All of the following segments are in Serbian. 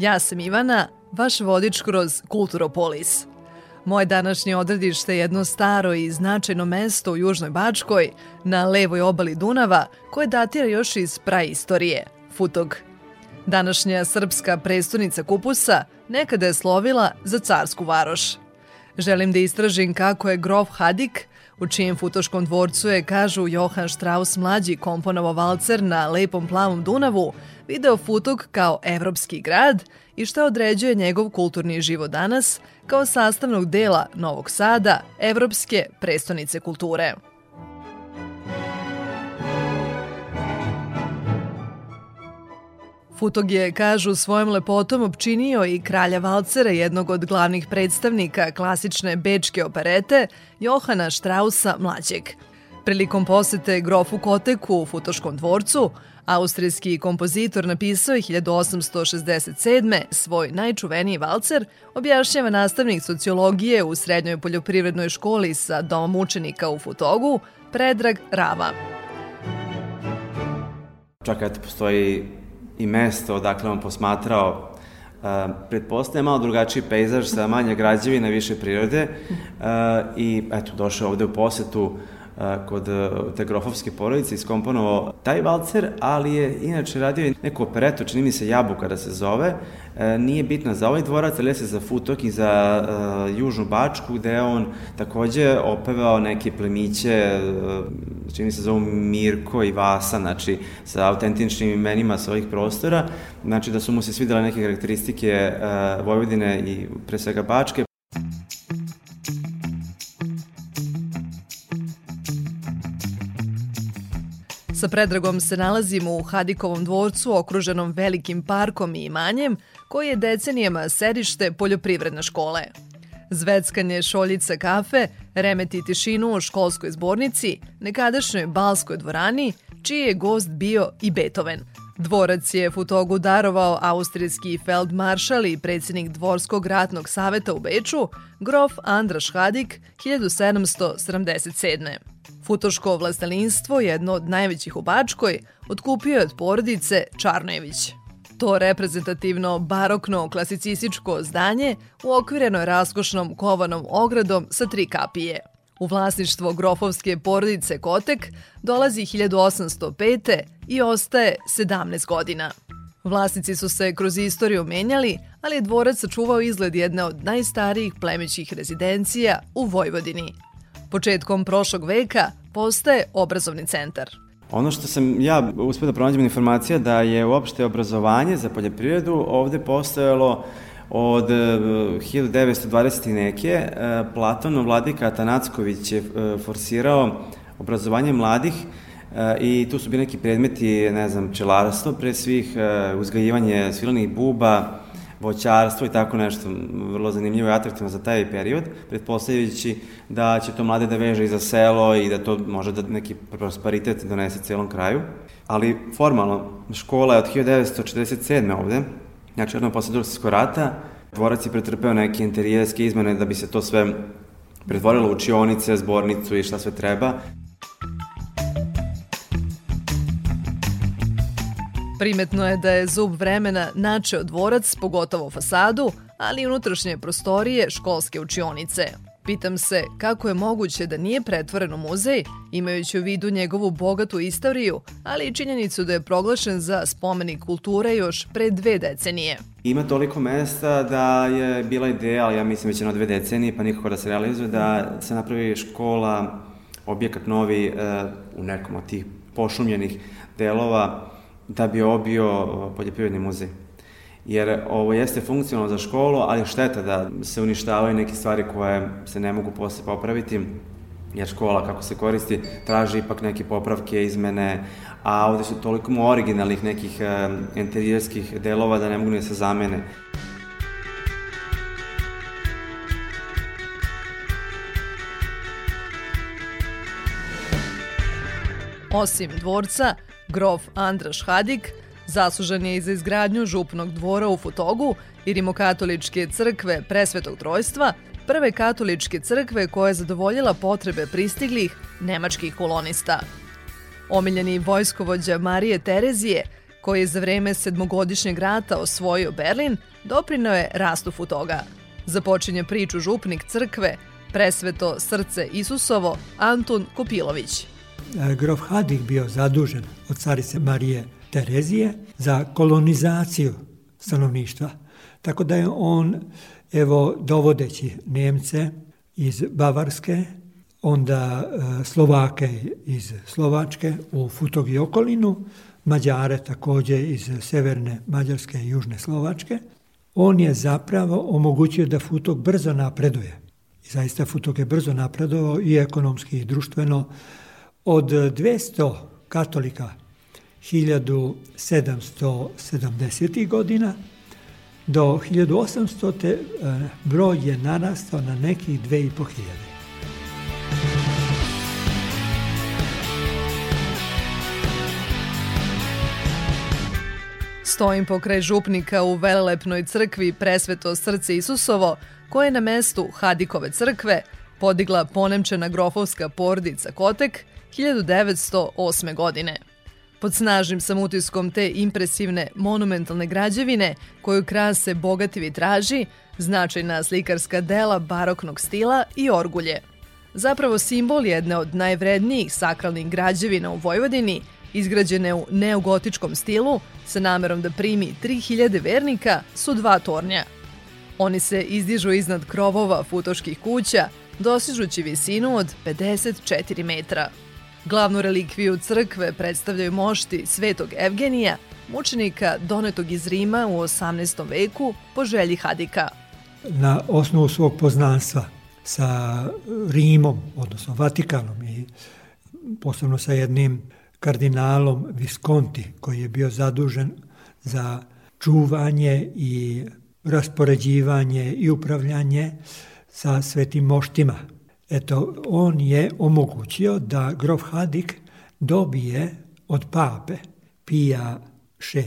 Ja sam Ivana, vaš vodič kroz Kulturopolis. Moje današnje odredište je jedno staro i značajno mesto u Južnoj Bačkoj, na levoj obali Dunava, koje datira još iz praistorije, Futog. Današnja srpska prestonica Kupusa nekada je slovila za carsku varoš. Želim da istražim kako je grof Hadik, u čijem futoškom dvorcu je, kažu, Johan Strauss mlađi komponovo valcer na lepom plavom Dunavu, video Futog kao evropski grad i šta određuje njegov kulturni život danas kao sastavnog dela Novog Sada, evropske prestonice kulture. Futog je, kažu, svojom lepotom opčinio i kralja Valcera, jednog od glavnih predstavnika klasične bečke operete, Johana Strausa mlađeg. Prilikom posete grofu Koteku u Futoškom dvorcu, austrijski kompozitor napisao je 1867. svoj najčuveniji valcer, objašnjava nastavnik sociologije u Srednjoj poljoprivrednoj školi sa domom učenika u Futogu, Predrag Rava. Čak eto, postoji i mesto odakle on posmatrao Uh, pretpostavljam malo drugačiji pejzaž sa manje građevina, više prirode uh, i eto, došao ovde u posetu kod te grofovske porodice iskomponovao taj valcer, ali je inače radio neku operetu, čini mi se Jabuka da se zove, e, nije bitno za ovaj dvorac, ali se za Futok i za uh, Južnu Bačku, gde on takođe opevao neke plemiće, čini mi se zovu Mirko i Vasa, znači sa autentičnim imenima sa ovih prostora, znači da su mu se svidele neke karakteristike Vojvodine i pre svega Bačke, Sa Predragom se nalazimo u Hadikovom dvorcu okruženom velikim parkom i imanjem koji je decenijama sedište poljoprivredne škole. Zveckanje šoljica kafe remeti tišinu u školskoj zbornici, nekadašnjoj balskoj dvorani, čiji je gost bio i Beethoven. Dvorac je Futogu darovao austrijski feldmaršal i predsjednik Dvorskog ratnog saveta u Beču, grof Andraš Hadik, 1777. Futoško vlastelinstvo, jedno od najvećih u Bačkoj, otkupio je od porodice Čarnojević. To reprezentativno barokno klasicističko zdanje uokvireno je raskošnom kovanom ogradom sa tri kapije. U vlasništvo grofovske porodice Kotek dolazi 1805. i ostaje 17 godina. Vlasnici su se kroz istoriju menjali, ali je dvorac sačuvao izgled jedne od najstarijih plemećih rezidencija u Vojvodini. Početkom prošlog veka postaje obrazovni centar. Ono što sam ja uspio da pronađem informacija da je uopšte obrazovanje za poljoprivredu ovde postojalo od 1920. E, neke. E, Platon Vladika Atanacković je e, forsirao obrazovanje mladih i tu su bili neki predmeti, ne znam, čelarstvo pre svih, uzgajivanje svilanih buba, voćarstvo i tako nešto vrlo zanimljivo i atraktivno za taj period, pretpostavljajući da će to mlade da veže i za selo i da to može da neki prosperitet donese celom kraju. Ali formalno, škola je od 1947. ovde, znači odmah posle drugog rata, dvorac je pretrpeo neke interijerske izmene da bi se to sve pretvorilo u učionice, zbornicu i šta sve treba. Primetno je da je zub vremena načeo dvorac, pogotovo fasadu, ali i unutrašnje prostorije školske učionice. Pitam se kako je moguće da nije pretvoren u muzej, imajući u vidu njegovu bogatu istoriju, ali i činjenicu da je proglašen za spomenik kulture još pre dve decenije. Ima toliko mesta da je bila ideja, ali ja mislim već na dve decenije, pa nikako da se realizuje, da se napravi škola, objekat novi e, u nekom od tih pošumljenih delova da bi ovo bio poljoprivredni muzej. Jer ovo jeste funkcionalno za školu, ali šteta da se uništavaju neke stvari koje se ne mogu posle popraviti. jer škola kako se koristi traži ipak neke popravke, izmene, a ovde su toliko originalnih nekih interijerskih delova da ne mogu ni da se zamene. Osim dvorca, grof Andraš Hadik zaslužan je i za izgradnju župnog dvora u Futogu i rimokatoličke crkve Presvetog trojstva, prve katoličke crkve koja je zadovoljila potrebe pristiglih nemačkih kolonista. Omiljeni vojskovođa Marije Terezije, koji je za vreme sedmogodišnjeg rata osvojio Berlin, doprinao je rastu Futoga. Započinje priču župnik crkve, presveto srce Isusovo, Antun Kopilović. E, grof Hadik bio zadužen od carice Marije Terezije za kolonizaciju stanovništva. Tako da je on, evo, dovodeći Nemce iz Bavarske, onda e, Slovake iz Slovačke u Futog i okolinu, Mađare takođe iz severne Mađarske i južne Slovačke, on je zapravo omogućio da Futog brzo napreduje. I zaista Futog je brzo napredovao i ekonomski i društveno, Od 200 katolika 1770. godina do 1800. Eh, broj je narastao na nekih 2500. Stojim pokraj župnika u velelepnoj crkvi Presveto srce Isusovo, koje je na mestu Hadikove crkve podigla ponemčena grofovska porodica Kotek 1908. godine. Pod snažnim sam utiskom te impresivne monumentalne građevine koju krase bogati vitraži, značajna slikarska dela baroknog stila i orgulje. Zapravo simbol jedne od najvrednijih sakralnih građevina u Vojvodini, izgrađene u neogotičkom stilu, sa namerom da primi 3000 vernika, su dva tornja. Oni se izdižu iznad krovova futoških kuća, dosižući visinu od 54 metra. Glavnu relikviju crkve predstavljaju mošti svetog Evgenija, mučenika donetog iz Rima u 18. veku po želji Hadika. Na osnovu svog poznanstva sa Rimom, odnosno Vatikanom i posebno sa jednim kardinalom Visconti koji je bio zadužen za čuvanje i raspoređivanje i upravljanje sa svetim moštima Eto, on je omogućio da grof Hadik dobije od pape Pija VI.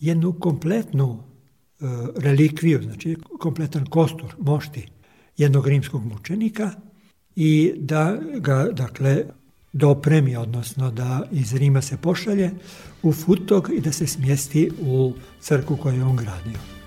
jednu kompletnu e, relikviju, znači kompletan kostur mošti jednog rimskog mučenika i da ga, dakle, dopremi, odnosno da iz Rima se pošalje u Futog i da se smjesti u crku koju je on gradio.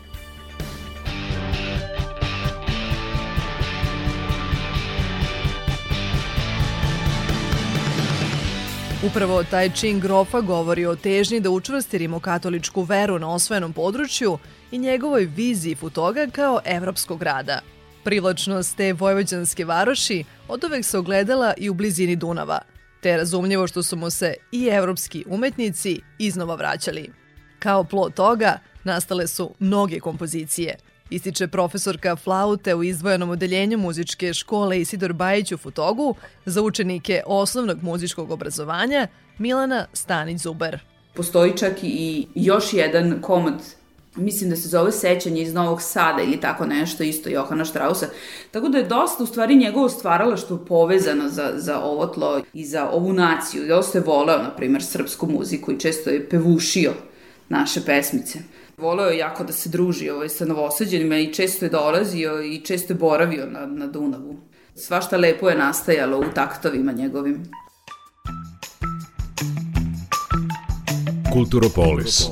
Upravo taj čin grofa govori o težnji da učvrsti rimokatoličku veru na osvojenom području i njegovoj viziji Futoga kao evropskog grada. Privlačnost te vojvođanske varoši od uvek se ogledala i u blizini Dunava, te je razumljivo što su mu se i evropski umetnici iznova vraćali. Kao plot toga nastale su mnoge kompozicije – ističe profesorka flaute u izdvojenom odeljenju muzičke škole Isidor Bajić u Futogu za učenike osnovnog muzičkog obrazovanja Milana Stanić-Zuber. Postoji čak i još jedan komad mislim da se zove Sećanje iz Novog Sada ili tako nešto, isto Johana Strausa. Tako da je dosta u stvari njegovo stvaralaštvo povezano za, za ovo tlo i za ovu naciju. Dosta je voleo, na primer, srpsku muziku i često je pevušio naše pesmice. Voleo je jako da se druži ovaj, sa novosađenima i često je dolazio i često je boravio na, na Dunavu. Svašta lepo je nastajalo u taktovima njegovim. Kulturopolis.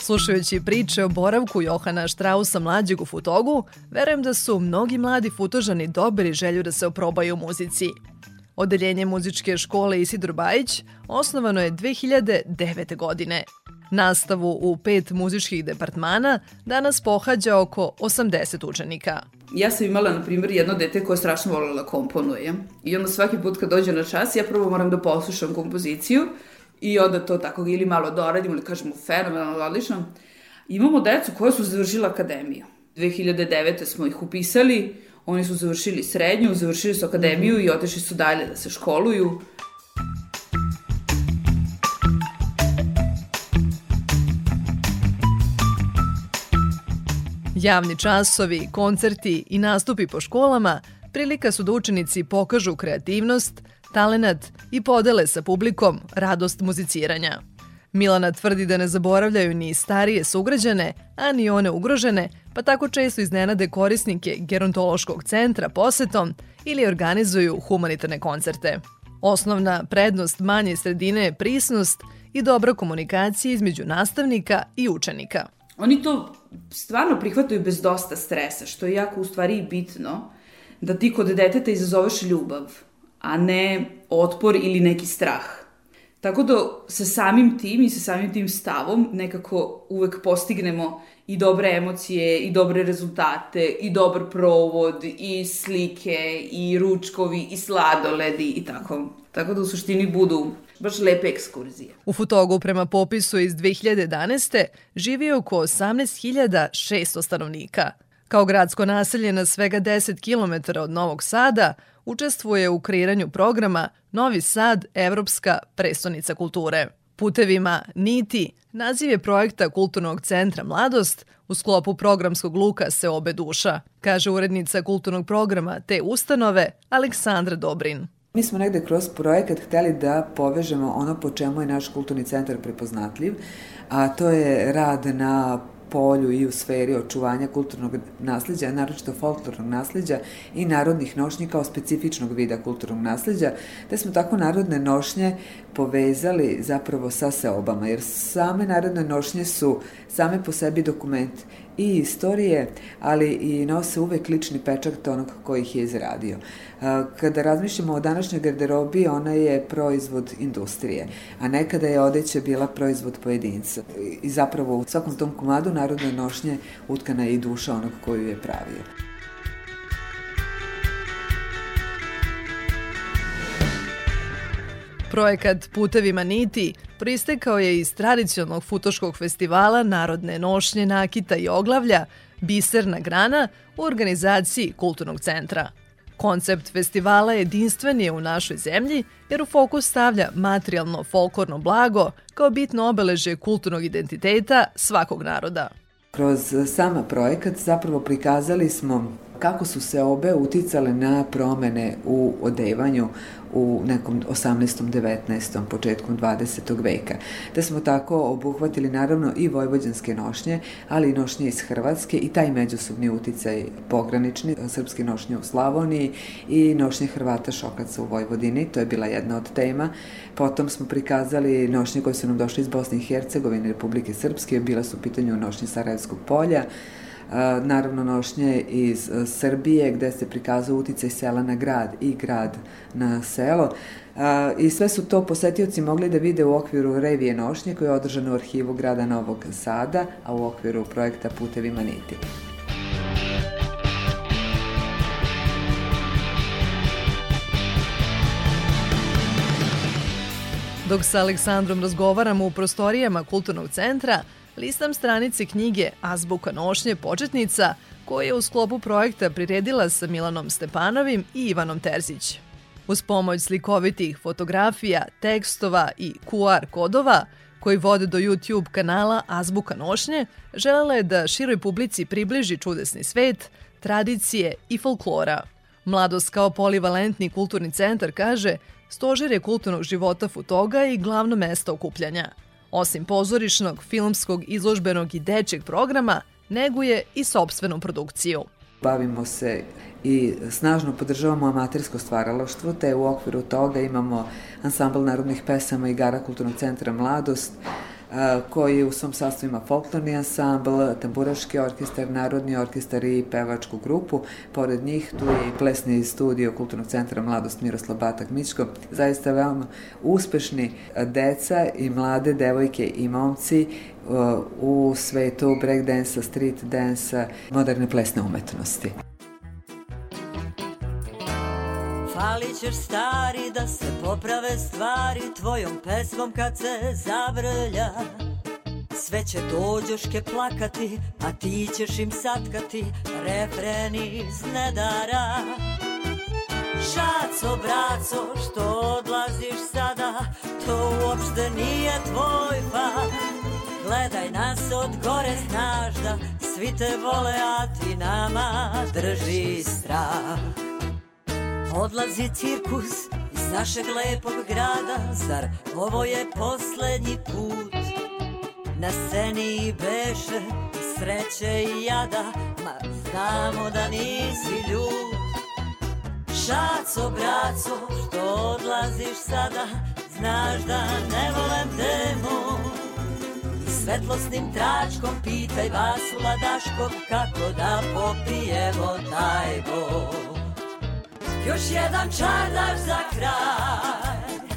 Slušajući priče o boravku Johana Štrausa mlađeg u Futogu, verujem da su mnogi mladi futožani dobili želju da se oprobaju u muzici. Odeljenje muzičke škole Isidor Bajić osnovano je 2009. godine. Nastavu u pet muzičkih departmana danas pohađa oko 80 učenika. Ja sam imala, na primjer, jedno dete koje strašno volila da komponuje. I onda svaki put kad dođe na čas, ja prvo moram da poslušam kompoziciju i onda to tako ili malo doradim ili kažemo fenomenalno, odlično. Imamo decu koja su završila akademiju. 2009. smo ih upisali, Oni su završili srednju, završili su akademiju i otešli su dalje da se školuju. Javni časovi, koncerti i nastupi po školama prilika su da učenici pokažu kreativnost, talenat i podele sa publikom radost muziciranja. Milana tvrdi da ne zaboravljaju ni starije sugrađane, a ni one ugrožene, pa tako često iznenade korisnike gerontološkog centra posetom ili organizuju humanitarne koncerte. Osnovna prednost manje sredine je prisnost i dobra komunikacija između nastavnika i učenika. Oni to stvarno prihvataju bez dosta stresa, što je jako u stvari bitno, da ti kod deteta izazoveš ljubav, a ne otpor ili neki strah. Tako da sa samim tim i sa samim tim stavom nekako uvek postignemo i dobre emocije, i dobre rezultate, i dobar provod, i slike, i ručkovi, i sladoledi i tako. Tako da u suštini budu baš lepe ekskurzije. U Futogu prema popisu iz 2011. živi oko 18.600 stanovnika. Kao gradsko naselje na svega 10 km od Novog Sada, učestvuje u kreiranju programa Novi Sad – Evropska prestonica kulture. Putevima Niti naziv je projekta Kulturnog centra Mladost u sklopu programskog luka se obe duša, kaže urednica kulturnog programa te ustanove Aleksandra Dobrin. Mi smo negde kroz projekat hteli da povežemo ono po čemu je naš kulturni centar prepoznatljiv, a to je rad na polju i u sferi očuvanja kulturnog nasledđa, naročito folklornog nasledđa i narodnih nošnji kao specifičnog vida kulturnog nasledđa, te smo tako narodne nošnje povezali zapravo sa seobama, jer same narodne nošnje su same po sebi dokument i istorije, ali i nose uvek lični pečak onog koji ih je izradio. Kada razmišljamo o današnjoj garderobi, ona je proizvod industrije, a nekada je odeća bila proizvod pojedinca. I zapravo u svakom tom komadu narodne nošnje utkana je i duša onog koju je pravio. Projekat Putevima niti pristekao je iz tradicionalnog futoškog festivala Narodne nošnje nakita i oglavlja Biserna grana u organizaciji Kulturnog centra. Koncept festivala jedinstven je u našoj zemlji jer u fokus stavlja materijalno folklorno blago kao bitno obeležje kulturnog identiteta svakog naroda. Kroz sama projekat zapravo prikazali smo kako su se obe uticale na promene u odevanju u nekom 18. 19. početkom 20. veka. Da smo tako obuhvatili naravno i vojvođanske nošnje, ali i nošnje iz Hrvatske i taj međusobni uticaj pogranični, srpske nošnje u Slavoniji i nošnje Hrvata šokaca u Vojvodini, to je bila jedna od tema. Potom smo prikazali nošnje koje su nam došle iz Bosne i Hercegovine, Republike Srpske, bila su u pitanju nošnje Sarajevskog polja, naravno nošnje iz Srbije gde se prikazao uticaj sela na grad i grad na selo. I sve su to posetioci mogli da vide u okviru revije nošnje koje je održano u arhivu grada Novog Sada, a u okviru projekta Putevi Maniti. Dok sa Aleksandrom razgovaramo u prostorijama Kulturnog centra, listam stranice knjige Azbuka nošnje početnica koje je u sklopu projekta priredila sa Milanom Stepanovim i Ivanom Terzić. Uz pomoć slikovitih fotografija, tekstova i QR kodova koji vode do YouTube kanala Azbuka nošnje, želela je da široj publici približi čudesni svet, tradicije i folklora. Mladost kao polivalentni kulturni centar kaže stožer je kulturnog života Futoga i glavno mesto okupljanja – Osim pozorišnog, filmskog, izložbenog i dečeg programa, neguje i sobstvenu produkciju. Bavimo se i snažno podržavamo amatersko stvaralaštvo, te u okviru toga imamo ansambl narodnih pesama i gara Kulturnog centra Mladost, koji u svom sastavu ima folklorni ansambl, tamburaški orkestar, narodni orkestar i pevačku grupu. Pored njih tu je i plesni studio Kulturnog centra Mladost Miroslav Batak Mičko. Zaista veoma uspešni deca i mlade devojke i momci u svetu breakdansa, street dansa, moderne plesne umetnosti. Ćeš stari da se poprave stvari Tvojom pesmom kad se zavrlja Sve će dođoške plakati, a ti ćeš im satkati refreni iz nedara. Šaco, braco, što odlaziš sada, to uopšte nije tvoj fan. Gledaj nas od gore, znaš da svi te vole, a ti nama drži strah. Odlazi cirkus iz našeg lepog grada, zar ovo je poslednji put? Na sceni beše i sreće i jada, ma znamo da nisi ljud. Šaco, braco, što odlaziš sada, znaš da ne volem temu. Svetlosnim tračkom pitaj Vasula Daškog kako da popijemo taj bol. Još jedan čardaš za kraj,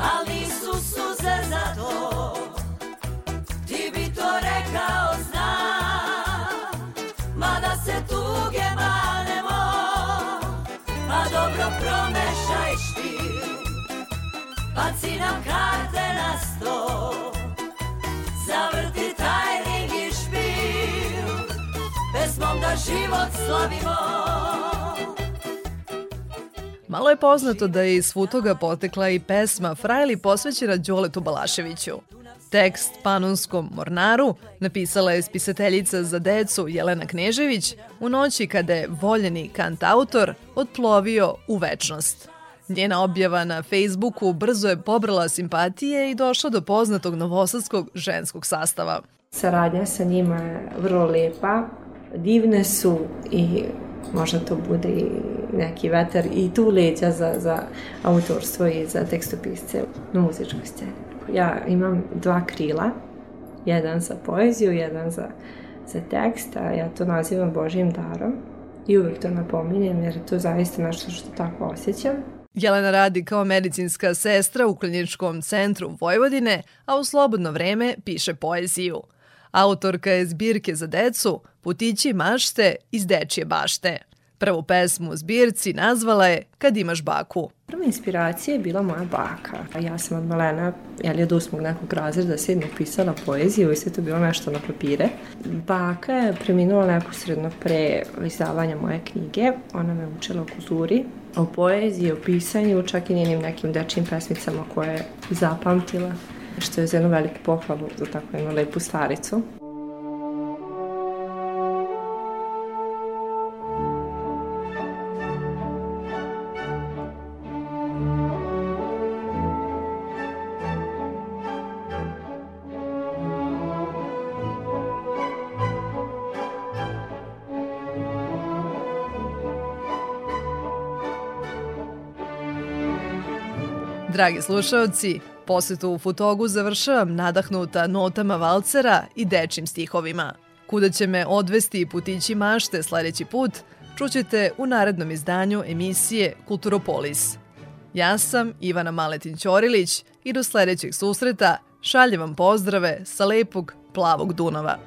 ali nisu suze za to. Ti bi to rekao znam, mada se tuge manemo, pa dobro promešaj štir, baci nam karte na sto, zavrti taj ring i špil, pesmom da život slavimo. Malo je poznato da je iz Futoga potekla i pesma Frajli posvećena Đoletu Balaševiću. Tekst Panonskom mornaru napisala je spisateljica za decu Jelena Knežević u noći kada je voljeni kantautor odplovio u večnost. Njena objava na Facebooku brzo je pobrala simpatije i došla do poznatog novosadskog ženskog sastava. Saradnja sa njima je vrlo lepa, divne su i možda to bude i neki vetar i tu leđa za, za autorstvo i za tekstopisce na muzičkoj sceni. Ja imam dva krila, jedan za poeziju, jedan za, za tekst, a ja to nazivam Božijim darom i uvek to napominjem jer to zaista nešto što tako osjećam. Jelena radi kao medicinska sestra u kliničkom centru Vojvodine, a u slobodno vreme piše poeziju. Autorka je zbirke za decu Putići mašte iz dečije bašte. Prvu pesmu u zbirci nazvala je Kad imaš baku. Prva inspiracija je bila moja baka. Ja sam od malena, jel od usmog nekog razreda sedmog pisala poeziju i sve to bilo nešto na papire. Baka je preminula neposredno pre izdavanja moje knjige. Ona me učila o kulturi, o poeziji, o pisanju, čak i njenim nekim dečim pesmicama koje je zapamtila što je za jednu veliku pohvalu za takvu jednu lepu staricu. Dragi slušalci, posetu u Futogu završavam nadahnuta notama valcera i dečim stihovima. Kuda će me odvesti putići mašte sledeći put, čućete u narednom izdanju emisije Kulturopolis. Ja sam Ivana Maletin-Ćorilić i do sledećeg susreta šaljem vam pozdrave sa lepog plavog Dunava.